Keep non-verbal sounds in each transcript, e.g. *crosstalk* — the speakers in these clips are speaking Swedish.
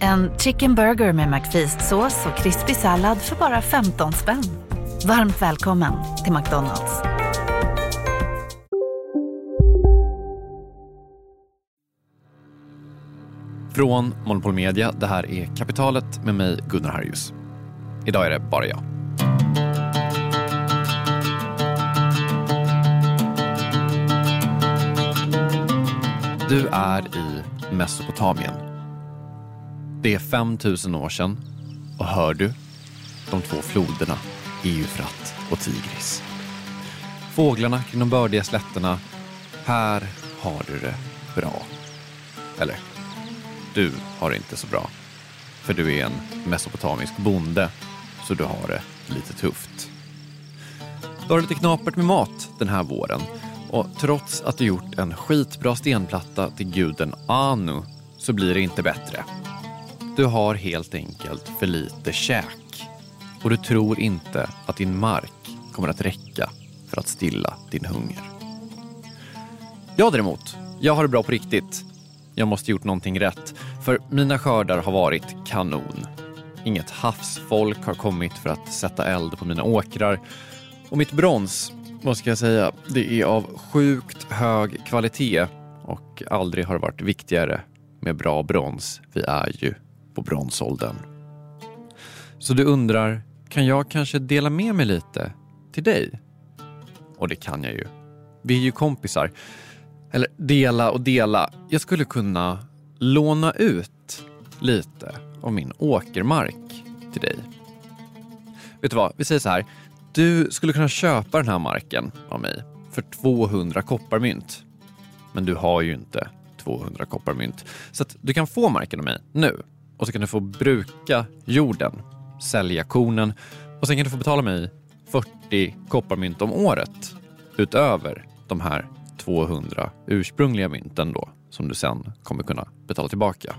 En chicken burger med McFeast-sås och krispig sallad för bara 15 spänn. Varmt välkommen till McDonalds. Från Monopol Media, det här är Kapitalet med mig Gunnar Harjus. Idag är det bara jag. Du är i Mesopotamien. Det är 5000 år sedan och hör du de två floderna Eufrat och Tigris. Fåglarna kring de bördiga slätterna. Här har du det bra. Eller, du har det inte så bra. För du är en mesopotamisk bonde, så du har det lite tufft. Du har lite knapert med mat den här våren och trots att du gjort en skitbra stenplatta till guden Anu så blir det inte bättre. Du har helt enkelt för lite käk och du tror inte att din mark kommer att räcka för att stilla din hunger. Jag däremot, jag har det bra på riktigt. Jag måste gjort någonting rätt, för mina skördar har varit kanon. Inget havsfolk har kommit för att sätta eld på mina åkrar och mitt brons, vad ska jag säga, det är av sjukt hög kvalitet och aldrig har det varit viktigare med bra brons. Vi är ju på bronsåldern. Så du undrar, kan jag kanske dela med mig lite till dig? Och det kan jag ju. Vi är ju kompisar. Eller dela och dela. Jag skulle kunna låna ut lite av min åkermark till dig. Vet du vad, vi säger så här. Du skulle kunna köpa den här marken av mig för 200 kopparmynt. Men du har ju inte 200 kopparmynt. Så att du kan få marken av mig nu och så kan du få bruka jorden, sälja kornen och sen kan du få betala mig 40 kopparmynt om året utöver de här 200 ursprungliga mynten då som du sen kommer kunna betala tillbaka.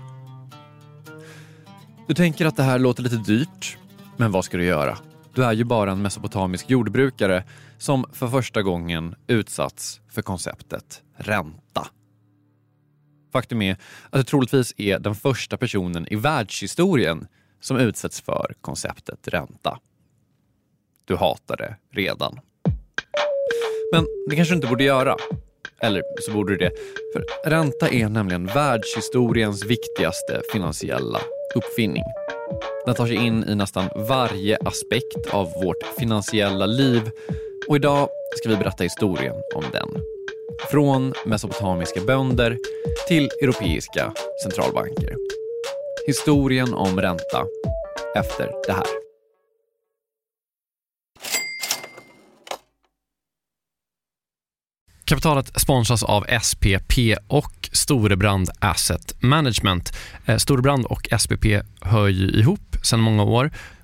Du tänker att det här låter lite dyrt, men vad ska du göra? Du är ju bara en mesopotamisk jordbrukare som för första gången utsatts för konceptet ränta. Faktum är att du troligtvis är den första personen i världshistorien som utsätts för konceptet ränta. Du hatar det redan. Men det kanske du inte borde göra. Eller så borde du det. För ränta är nämligen världshistoriens viktigaste finansiella uppfinning. Den tar sig in i nästan varje aspekt av vårt finansiella liv och idag ska vi berätta historien om den. Från mesopotamiska bönder till europeiska centralbanker. Historien om ränta efter det här. Kapitalet sponsras av SPP och Storebrand Asset Management. Eh, Storebrand och SPP hör ju ihop sedan många år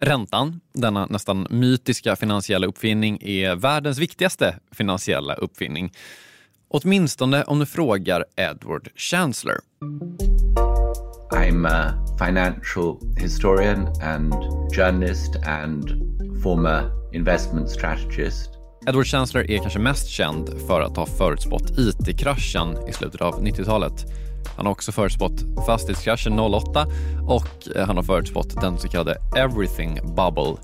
Räntan, denna nästan mytiska finansiella uppfinning, är världens viktigaste finansiella uppfinning. Åtminstone om du frågar Edward Chancellor. I'm a financial historian and journalist and former investment strategist. Edward Chancellor är kanske mest känd för att ha förutspått IT-kraschen i slutet av 90-talet. Han har också förutspått fastighetskraschen 08 och eh, han har förutspått den så kallade everything bubble,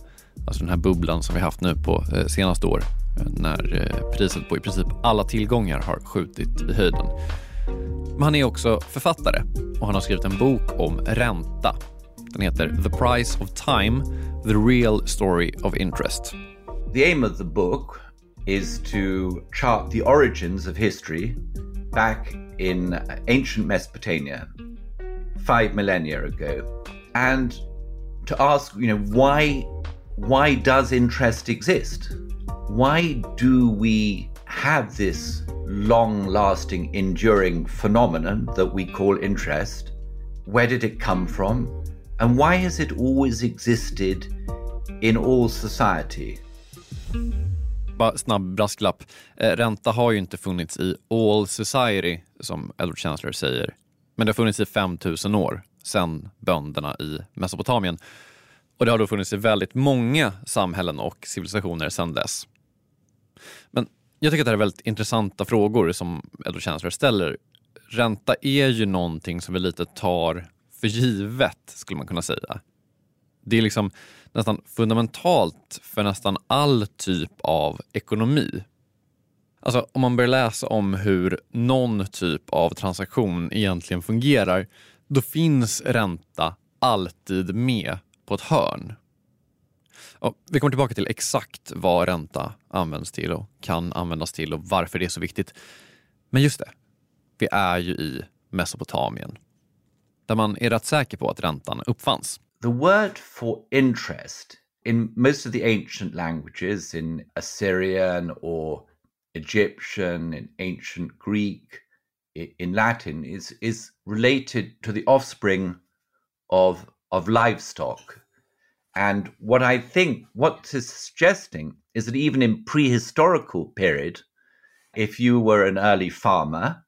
alltså den här bubblan som vi haft nu på eh, senaste år eh, när priset på i princip alla tillgångar har skjutit i höjden. Men han är också författare och han har skrivit en bok om ränta. Den heter The Price of Time, The Real Story of Interest. The aim of the book is to chart the origins of history back in ancient Mesopotamia, five millennia ago, and to ask, you know, why why does interest exist? Why do we have this long lasting, enduring phenomenon that we call interest? Where did it come from? And why has it always existed in all society? Bara snabb brasklapp. Eh, ränta har ju inte funnits i all society, som Edward Chancellor säger. Men det har funnits i 5000 år, sedan bönderna i Mesopotamien. Och det har då funnits i väldigt många samhällen och civilisationer sedan dess. Men jag tycker att det här är väldigt intressanta frågor som Edward Chancellor ställer. Ränta är ju någonting som vi lite tar för givet, skulle man kunna säga. Det är liksom nästan fundamentalt för nästan all typ av ekonomi. Alltså om man börjar läsa om hur någon typ av transaktion egentligen fungerar, då finns ränta alltid med på ett hörn. Och vi kommer tillbaka till exakt vad ränta används till och kan användas till och varför det är så viktigt. Men just det, vi är ju i Mesopotamien där man är rätt säker på att räntan uppfanns. The word for interest in most of the ancient languages, in Assyrian or Egyptian, in ancient Greek, in Latin, is, is related to the offspring of, of livestock. And what I think, what is suggesting is that even in prehistorical period, if you were an early farmer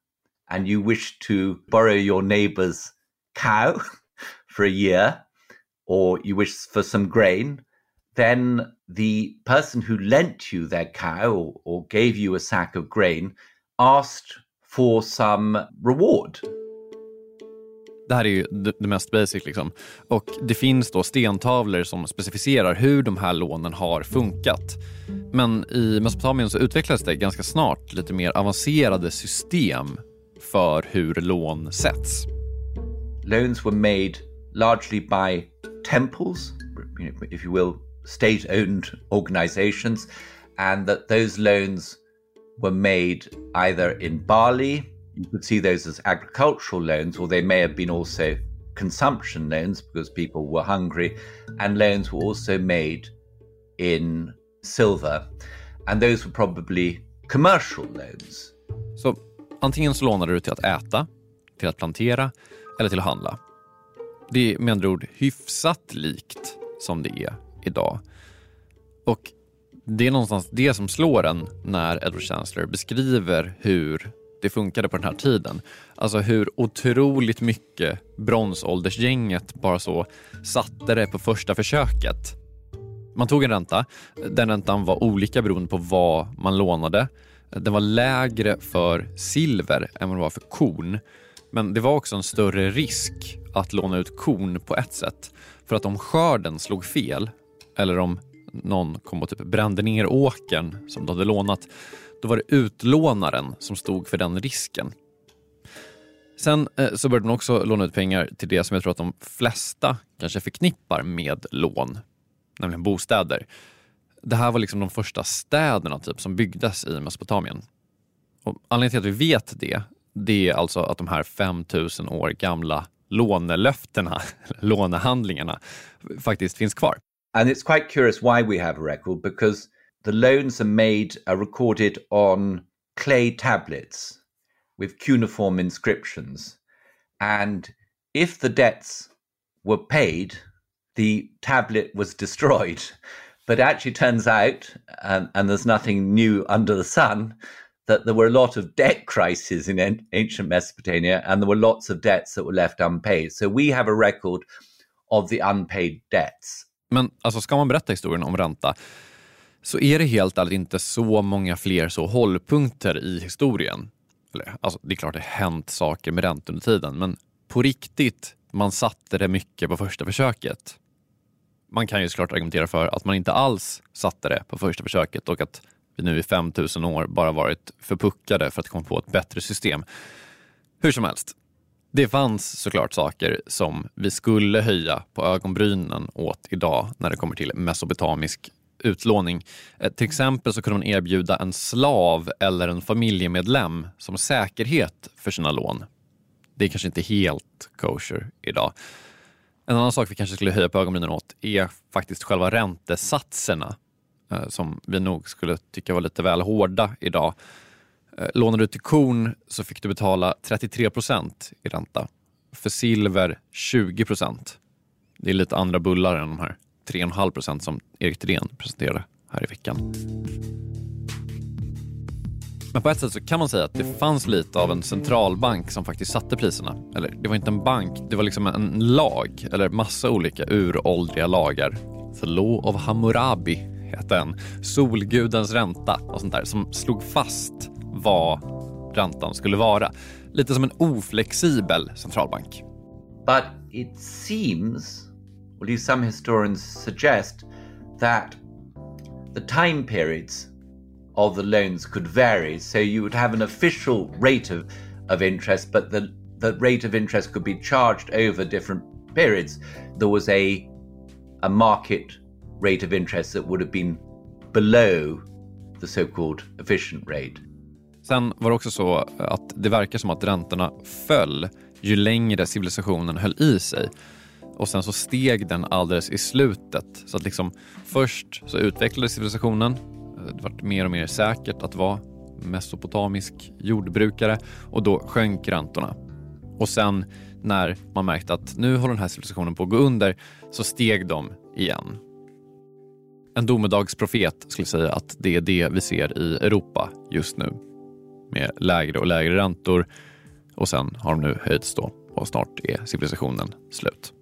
and you wished to borrow your neighbor's cow *laughs* for a year, or you wish for some grain, then the person who lent you their cow or, or gave you a sack of grain asked for some reward. Det här är ju det mest basic. Liksom. Och Det finns då stentavlor som specificerar hur de här lånen har funkat. Men i Mesopotamien så utvecklades det ganska snart lite mer avancerade system för hur lån sätts. Loans were made largely by temples, if you will, state-owned organizations, and that those loans were made either in barley you could see those as agricultural loans, or they may have been also consumption loans because people were hungry, and loans were also made in silver. And those were probably commercial loans. Så antingen så lånade du till att äta, till att plantera eller till att handla. Det är med andra ord hyfsat likt som det är idag. Och det är någonstans det som slår en när Edward Chancellor beskriver hur det funkade på den här tiden. Alltså hur otroligt mycket bronsåldersgänget bara så satte det på första försöket. Man tog en ränta. Den räntan var olika beroende på vad man lånade. Den var lägre för silver än vad den var för korn. Men det var också en större risk att låna ut korn på ett sätt. För att om skörden slog fel eller om någon kom och typ brände ner åkern som de hade lånat då var det utlånaren som stod för den risken. Sen eh, så började man också låna ut pengar till det som jag tror att de flesta kanske förknippar med lån, nämligen bostäder. Det här var liksom de första städerna typ, som byggdes i Mesopotamien. Och anledningen till att vi vet det, det är alltså att de här 5000 år gamla lånelöftena, *laughs* lånehandlingarna, faktiskt finns kvar. And it's quite curious why we have a record because the loans are made, are recorded on clay tablets with cuneiform inscriptions. And if the debts were paid, the tablet was destroyed. *laughs* But actually turns out, um, and there's nothing new under the sun, that there were a lot of debt crises in ancient Mesopotamia, and there were lots of debts that were left unpaid. So we have a record of the unpaid debts. Men alltså, ska man berätta historien om ränta så är det helt ärligt inte så många fler så hållpunkter i historien. Eller, alltså, det är klart det har hänt saker med räntor under tiden, men på riktigt, man satte det mycket på första försöket. Man kan ju såklart argumentera för att man inte alls satte det på första försöket och att vi nu i 5000 år bara varit förpuckade för att komma på ett bättre system. Hur som helst, det fanns såklart saker som vi skulle höja på ögonbrynen åt idag när det kommer till mesopotamisk utlåning. Eh, till exempel så kunde man erbjuda en slav eller en familjemedlem som säkerhet för sina lån. Det är kanske inte helt kosher idag. En annan sak vi kanske skulle höja på ögonbrynen åt är faktiskt själva räntesatserna Eh, som vi nog skulle tycka var lite väl hårda idag. Eh, Lånade du till korn så fick du betala 33 procent i ränta. För silver 20 procent. Det är lite andra bullar än de här 3,5 procent som Erik Thedéen presenterade här i veckan. Men på ett sätt så kan man säga att det fanns lite av en centralbank som faktiskt satte priserna. Eller det var inte en bank, det var liksom en lag, eller massa olika uråldriga lagar. The Law of Hammurabi hette en. Solgudens ränta och sånt där som slog fast vad räntan skulle vara. Lite som en oflexibel centralbank. But it seems or at least some historians suggest, that the time periods of the loans could vary. So you would have an official rate of, of interest, but the, the rate of interest could be charged over different periods. There was a, a market rate of interest that would have been below the so-called efficient rate. Sen var det också så att det verkar som att räntorna föll ju längre civilisationen höll i sig. och sen så steg den alldeles i slutet. Så att liksom först så utvecklades civilisationen. Det vart mer och mer säkert att vara mesopotamisk jordbrukare och då sjönk räntorna. Och sen när man märkte att nu håller den här civilisationen på att gå under så steg de igen. En domedagsprofet skulle säga att det är det vi ser i Europa just nu. Med lägre och lägre räntor och sen har de nu höjts då och snart är civilisationen slut.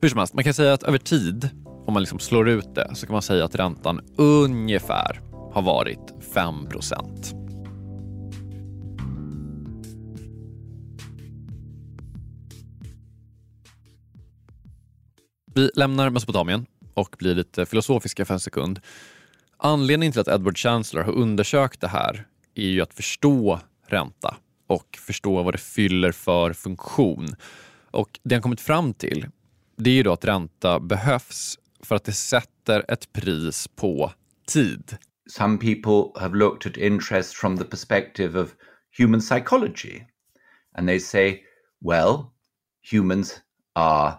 Hur som helst, man kan säga att över tid, om man liksom slår ut det, så kan man säga att räntan ungefär har varit 5 procent. Vi lämnar Mesopotamien och blir lite filosofiska för en sekund. Anledningen till att Edward Chancellor har undersökt det här är ju att förstå ränta och förstå vad det fyller för funktion. Och det han kommit fram till det är ju då att ränta behövs för att det sätter ett pris på tid. Some people have looked at interest from the perspective of human psychology. And they say, well, humans are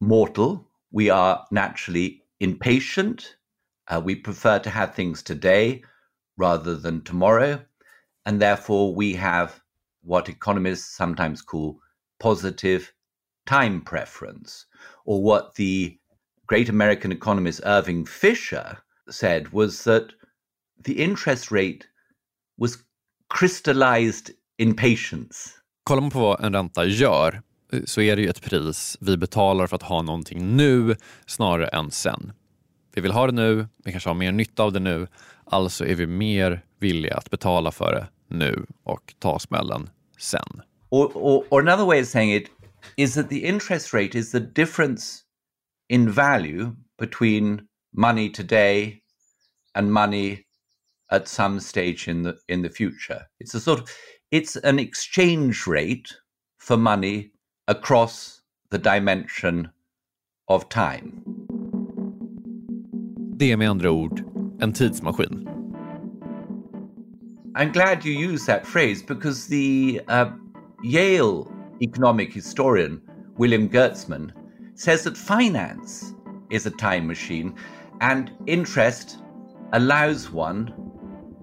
mortal. We are naturally impatient. Uh, we prefer to have things today rather than tomorrow. And therefore, we have what economists sometimes call positive time preference, or what the great American economist Irving Fisher said was that the interest rate was crystallized in patience. På vad en ränta gör så är det ju ett pris vi betalar för att ha någonting nu snarare än sen. Vi vill ha det nu, vi kanske har mer nytta av det nu, alltså är vi mer villiga att betala för det nu och ta smällen sen. Or, or, or another way of saying it is that the interest rate is the difference in value between money today and money at some stage in the in the future. It's a sort of it's an exchange rate for money across the dimension of time. Det är med andra ord en tidsmaskin. I'm glad you use that phrase because the uh, Yale economic historian William Gertzman says that finance is a time machine and interest allows one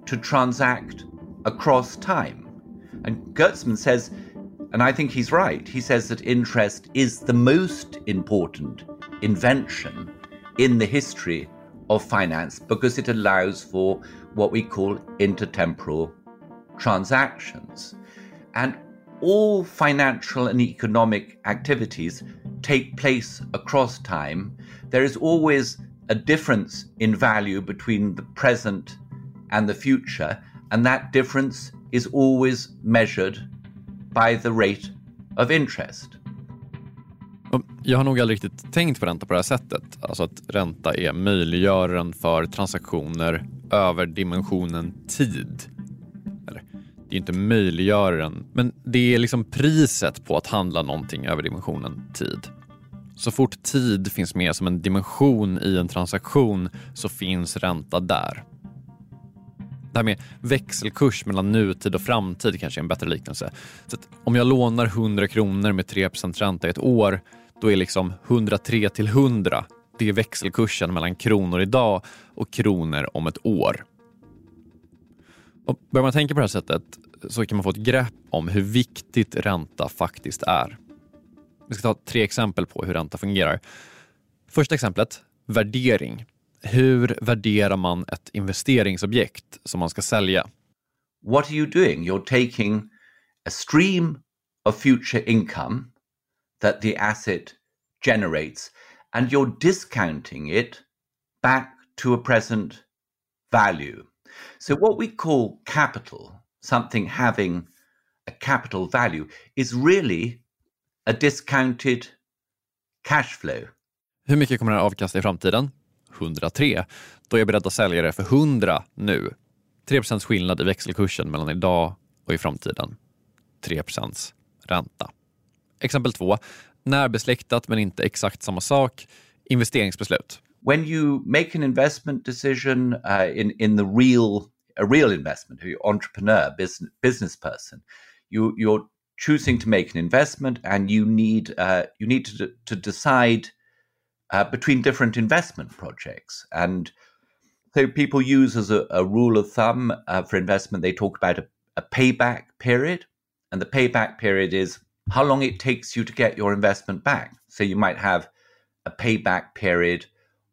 to transact across time. And Gertzman says, and I think he's right, he says that interest is the most important invention in the history of finance because it allows for what we call intertemporal transactions. And all financial and economic activities take place across time. There is always a difference in value between the present and the future, and that difference is always measured by the rate of interest. Jag har nog aldrig riktigt tänkt på ränta på det här sättet. Alltså att ränta är möjliggöraren för transaktioner över dimensionen tid. Eller, det är inte möjliggöraren, men det är liksom priset på att handla någonting över dimensionen tid. Så fort tid finns med som en dimension i en transaktion så finns ränta där. Det här med växelkurs mellan nutid och framtid kanske är en bättre liknelse. Så om jag lånar 100 kronor med 3 ränta i ett år, då är liksom 103 till 100 det är växelkursen mellan kronor idag och kronor om ett år. Och börjar man tänka på det här sättet så kan man få ett grepp om hur viktigt ränta faktiskt är. Vi ska ta tre exempel på hur ränta fungerar. Första exemplet, värdering. Hur värderar man ett investeringsobjekt som man ska sälja? What are you doing? You're taking a stream of future income that the asset generates and you're discounting it back to a present value. So, what we call capital, something having a capital value, is really a discounted cash flow. Hur mycket kommer det här avkasta i framtiden? 103. Då är jag beredd att sälja det för 100 nu. 3% skillnad i växelkursen mellan idag och i framtiden. 3% ränta. Exempel 2. Närbesläktat men inte exakt samma sak. Investeringsbeslut. When you make an investment decision uh, in, in the real, a real investment, you're entrepreneur, business, business person, you, you're choosing to make an investment and you need, uh, you need to, to decide uh, between different investment projects. And so people use as a, a rule of thumb uh, for investment, they talk about a, a payback period. And the payback period is how long it takes you to get your investment back. So you might have a payback period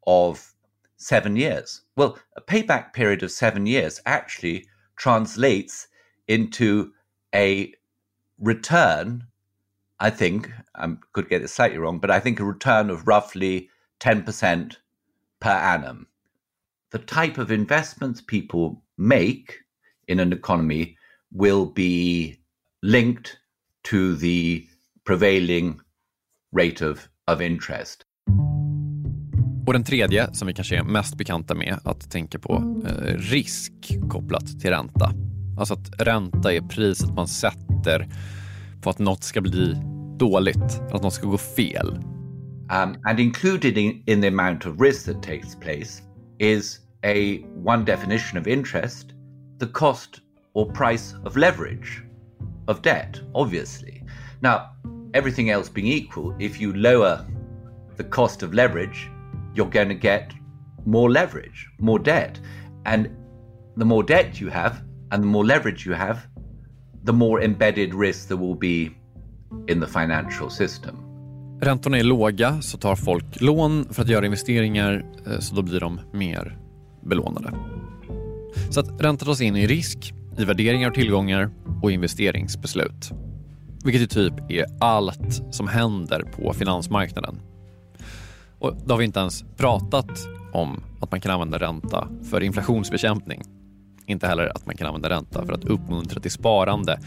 of seven years. Well, a payback period of seven years actually translates into a return I think I could get it slightly wrong, but I think a return of roughly 10% per annum. The type of investments people make in an economy will be linked to the prevailing rate of, of interest. Och den tredje, som vi kanske är mest bekanta med att tänka på, eh, risk kopplat till ränta. Alltså att ränta är priset man sätter på att något ska bli dåligt, att något ska gå fel. Um, and included in, in the amount of risk that takes place is a one definition of interest, the cost or price of leverage of debt, obviously. Now, everything else being equal, if you lower the cost of leverage, you're going to get more leverage, more debt. And the more debt you have and the more leverage you have, the more embedded risk there will be in the financial system. Räntorna är låga så tar folk lån för att göra investeringar eh, så då blir de mer belånade. Så att ränta tas in i risk, i värderingar och tillgångar och investeringsbeslut. Vilket i typ är allt som händer på finansmarknaden. Och då har vi inte ens pratat om att man kan använda ränta för inflationsbekämpning. Inte heller att man kan använda ränta för att uppmuntra till sparande.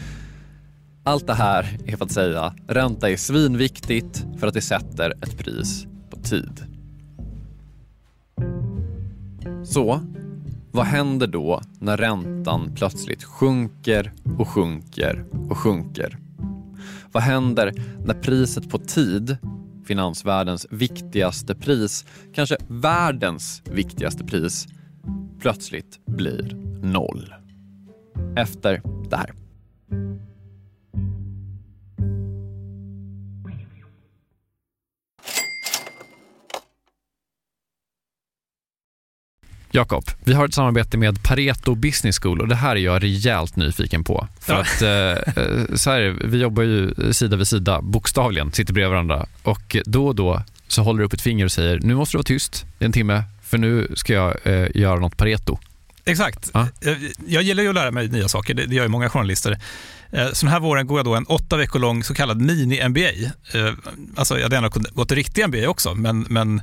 Allt det här är för att säga ränta är svinviktigt för att det sätter ett pris på tid. Så, vad händer då när räntan plötsligt sjunker och sjunker och sjunker? Vad händer när priset på tid, finansvärldens viktigaste pris, kanske världens viktigaste pris, plötsligt blir noll. Efter det här. Jakob, vi har ett samarbete med Pareto Business School och det här är jag rejält nyfiken på. För ja. att, eh, eh, så här, vi jobbar ju sida vid sida, bokstavligen, sitter bredvid varandra och då och då så håller du upp ett finger och säger nu måste du vara tyst i en timme för nu ska jag eh, göra något Pareto. Exakt. Ja. Eh, Jag gillar ju att lära mig nya saker, det gör ju många journalister. Eh, Så den här våren går jag då en åtta veckor lång så kallad mini-MBA. Eh, Alltså jag hade gärna gått en riktig MBA också, men, men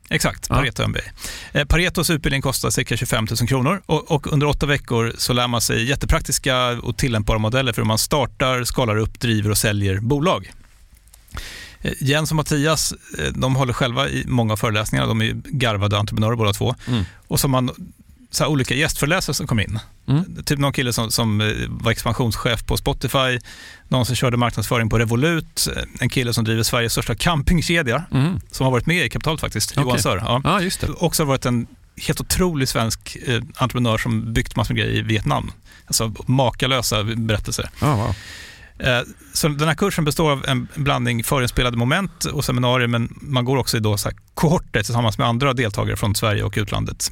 Exakt, Ja. Pareto MBA. Eh, Paretos utbildning kostar cirka 25 000 kronor och, och under åtta veckor så lär man sig jättepraktiska och tillämpbara modeller för hur man startar, skalar upp, driver och säljer bolag. Eh, Jens och Mattias, eh, de håller själva i många av föreläsningarna. De är garvade entreprenörer båda två. Mm. Och så har man så olika gästföreläsare som kom in. Mm. Typ någon kille som, som var expansionschef på Spotify, någon som körde marknadsföring på Revolut, eh, en kille som driver Sveriges största campingkedja, Mm. som har varit med i kapitalet faktiskt, Okej. Johan Sör. Ja. Ja, just det. Också varit en helt otrolig svensk eh, entreprenör som byggt massor med grejer i Vietnam. Alltså makalösa berättelser. Ja, wow. Eh, Så den här kursen består av en blandning förinspelade moment och seminarier, men man går också i då så här kohorter tillsammans med andra deltagare från Sverige och utlandet.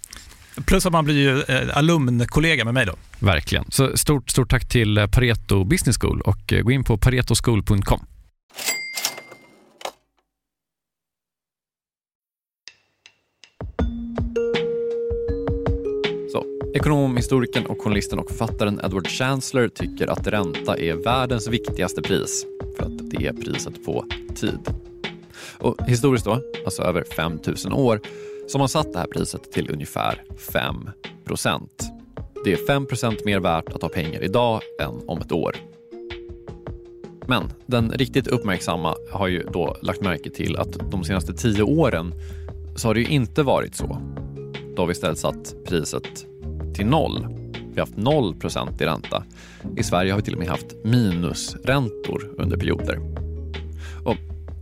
Plus att man blir ju eh, alumnkollega med mig då. verkligen. Så stort, stort tack till eh, Pareto Business School och eh, gå in på paretoschool.com. Så, ekonomhistorikern och journalisten och författaren Edward Chancellor tycker att ränta är världens viktigaste pris för att det är priset på tid. Och historiskt då, alltså över 5000 år, som har satt det här priset till ungefär 5% Det är 5% mer värt att ha pengar idag än om ett år. Men den riktigt uppmärksamma har ju då lagt märke till att de senaste tio åren så har det ju inte varit så. Då har vi istället satt priset till noll. Vi har haft noll procent i ränta. I Sverige har vi till och med haft minusräntor under perioder.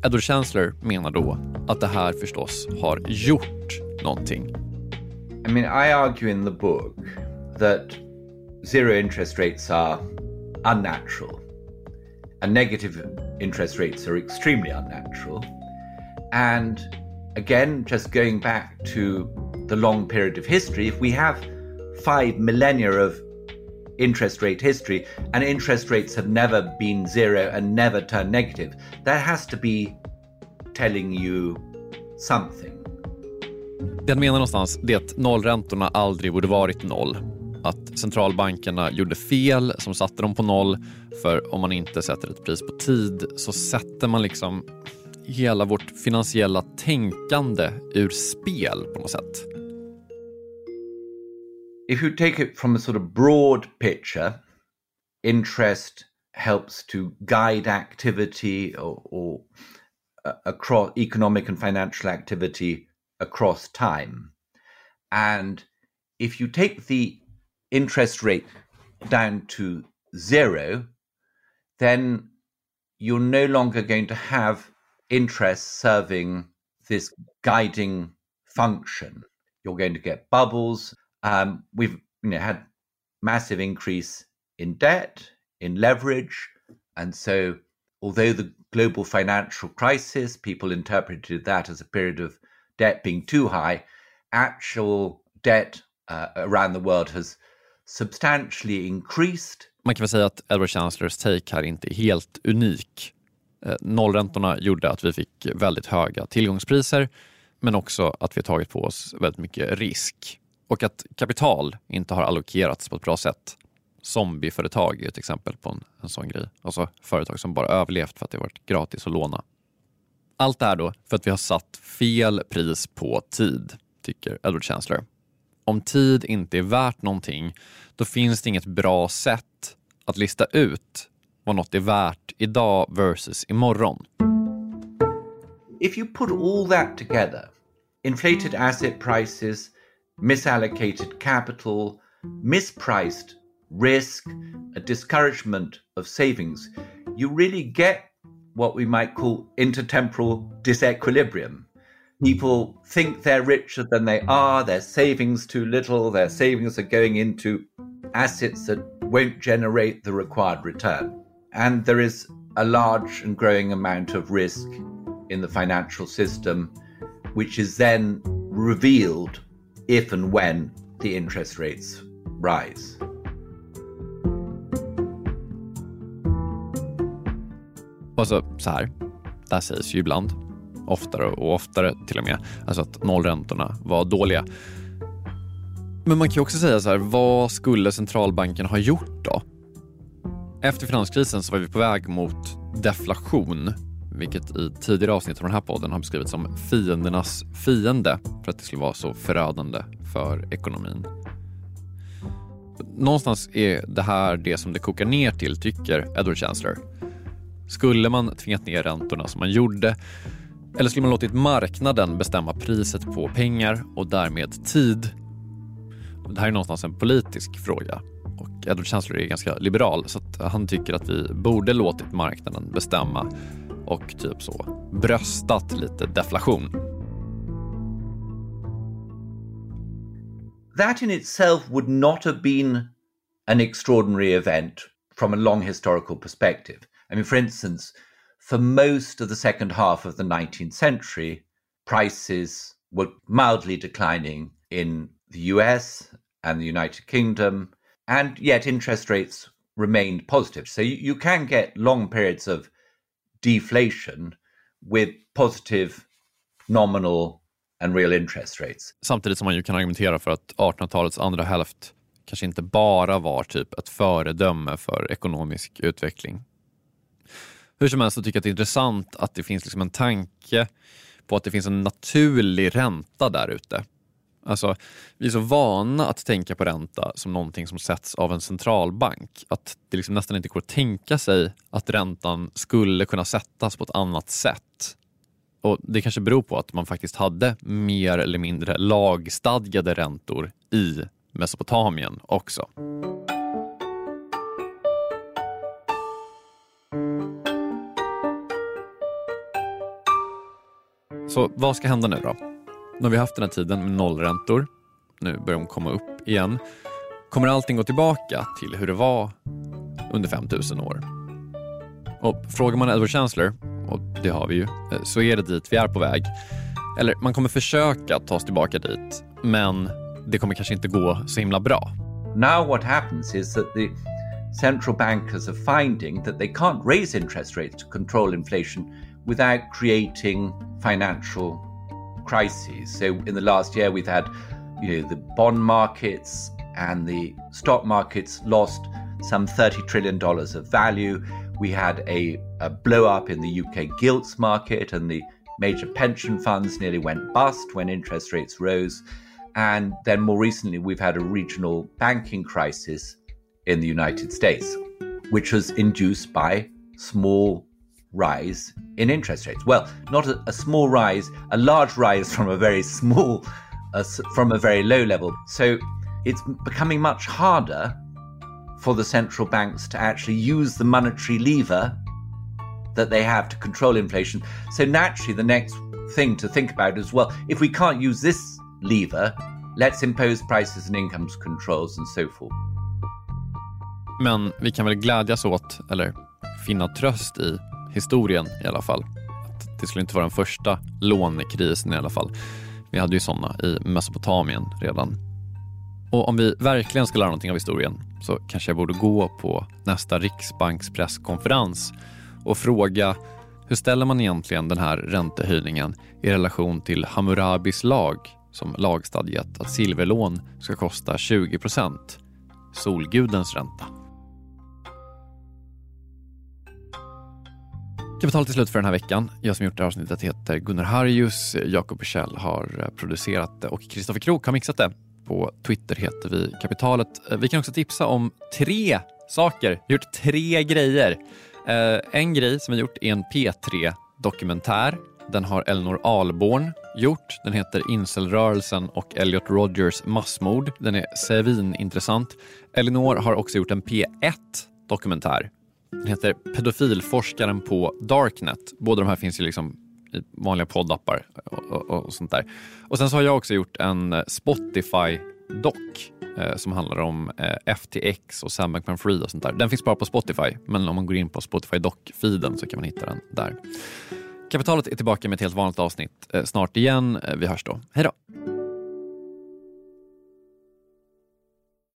Edward Chancellor menar då att det här förstås har gjort någonting. I mean, I argue in the book that zero interest rates are unnatural and negative interest rates are extremely unnatural. And again, just going back to the long period of history, if we have five millennia of interest rate history and interest rates have never been zero and never turned negative, that has to be telling you something. Det han menar någonstans det är att nollräntorna aldrig borde varit noll. Att centralbankerna gjorde fel som satte dem på noll. För om man inte sätter ett pris på tid så sätter man liksom hela vårt finansiella tänkande ur spel på något sätt. If you take it from a sort of broad picture, interest helps to guide activity or, or uh, across economic and financial activity across time. And if you take the interest rate down to zero, then you're no longer going to have interest serving this guiding function. You're going to get bubbles. Um, we've you know had massive increase in debt, in leverage, and so although the global financial crisis, people interpreted that as a period of debt being too high, actual debt uh, around the world has substantially increased. Man kan väl säga att Edward Chancellors take här inte är helt unik. Eh, nollräntorna gjorde att vi fick väldigt höga tillgångspriser men också att vi har tagit på oss väldigt mycket risk och att kapital inte har allokerats på ett bra sätt. Zombieföretag är ett exempel på en, en sån grej. Alltså företag som bara överlevt för att det varit gratis att låna. Allt det här då för att vi har satt fel pris på tid, tycker Edward Chancellor. Om tid inte är värt någonting, då finns det inget bra sätt att lista ut vad något är värt idag versus imorgon. If you put all that together, inflated asset prices, misallocated capital, mispriced risk, a discouragement of savings, you really get what we might call intertemporal disequilibrium. People think they're richer than they are, their savings too little, their savings are going into assets that won't generate the required return. And there is a large and growing amount of risk in the financial system, which is then revealed if and when the interest rates rise. Alltså så här, det här sägs ju ibland, oftare och oftare till och med, alltså att nollräntorna var dåliga. Men man kan ju också säga så här, vad skulle centralbanken ha gjort då? Efter finanskrisen så var vi på väg mot deflation, vilket i tidigare avsnitt av den här podden har beskrivits som fiendernas fiende för att det skulle vara så förödande för ekonomin. Någonstans är det här det som det kokar ner till, tycker Edward Chancellor. Skulle man tvingat ner räntorna som man gjorde eller skulle man låtit marknaden bestämma priset på pengar och därmed tid? Det här är någonstans en politisk fråga och Edward Chancellor är ganska liberal så han tycker att vi borde låtit marknaden bestämma och typ så bröstat lite deflation. That in itself would not have been an extraordinary event from a long historical perspective. I mean, for instance, for most of the second half of the 19th century, prices were mildly declining in the US and the United Kingdom, and yet interest rates remained positive. So you, you can get long periods of deflation with positive nominal and real interest rates. Samtidigt som man ju kan argumentera för att 1800-talets andra hälft kanske inte bara var typ ett föredöme för ekonomisk utveckling. Hur som helst så tycker jag att det är intressant att det finns liksom en tanke på att det finns en naturlig ränta där ute. Alltså, vi är så vana att tänka på ränta som någonting som sätts av en centralbank att det liksom nästan inte går att tänka sig att räntan skulle kunna sättas på ett annat sätt. Och Det kanske beror på att man faktiskt hade mer eller mindre lagstadgade räntor i Mesopotamien också. Så vad ska hända nu då? Nu har vi haft den här tiden med nollräntor. Nu börjar de komma upp igen. Kommer allting gå tillbaka till hur det var under 5000 år? Och Frågar man Edward Chancellor, och det har vi ju, eh, så är det dit vi är på väg. Eller man kommer försöka ta oss tillbaka dit, men det kommer kanske inte gå så himla bra. Now what happens is that the central bankers are finding that they can't raise interest rates to control inflation without creating financial crises. So in the last year, we've had, you know, the bond markets and the stock markets lost some $30 trillion of value. We had a, a blow up in the UK gilts market, and the major pension funds nearly went bust when interest rates rose. And then more recently, we've had a regional banking crisis in the United States, which was induced by small rise in interest rates. Well, not a, a small rise, a large rise *laughs* from a very small, uh, from a very low level. So it's becoming much harder for the central banks to actually use the monetary lever that they have to control inflation. So naturally, the next thing to think about is well, if we can't use this lever, let's impose prices and incomes controls and so forth. Men vi kan väl glädjas åt, eller finna tröst i, historien i alla fall. Att det skulle inte vara den första lånekrisen i alla fall. Vi hade ju sådana i Mesopotamien redan. Och om vi verkligen ska lära någonting av historien så kanske jag borde gå på nästa Riksbanks presskonferens och fråga hur ställer man egentligen den här räntehöjningen i relation till Hammurabis lag som lagstadgat att silverlån ska kosta 20 procent, solgudens ränta. Kapitalet är slut för den här veckan. Jag som gjort det här avsnittet heter Gunnar Harjus. Jakob Kjell har eh, producerat det och Kristoffer Krook har mixat det. På Twitter heter vi Kapitalet. Eh, vi kan också tipsa om tre saker. Vi har gjort tre grejer. Eh, en grej som vi gjort är en P3-dokumentär. Den har Elinor Alborn gjort. Den heter Incelrörelsen och Elliot Rogers massmord. Den är svinintressant. Elinor har också gjort en P1-dokumentär den heter Pedofilforskaren på Darknet. Båda de här finns ju liksom i vanliga poddappar och, och, och sånt där. Och sen så har jag också gjort en eh, Spotify-dock eh, som handlar om eh, FTX och Sam Bankman-Fried och sånt där. Den finns bara på Spotify, men om man går in på Spotify Dock-feeden så kan man hitta den där. Kapitalet är tillbaka med ett helt vanligt avsnitt eh, snart igen. Eh, vi hörs då. Hej då!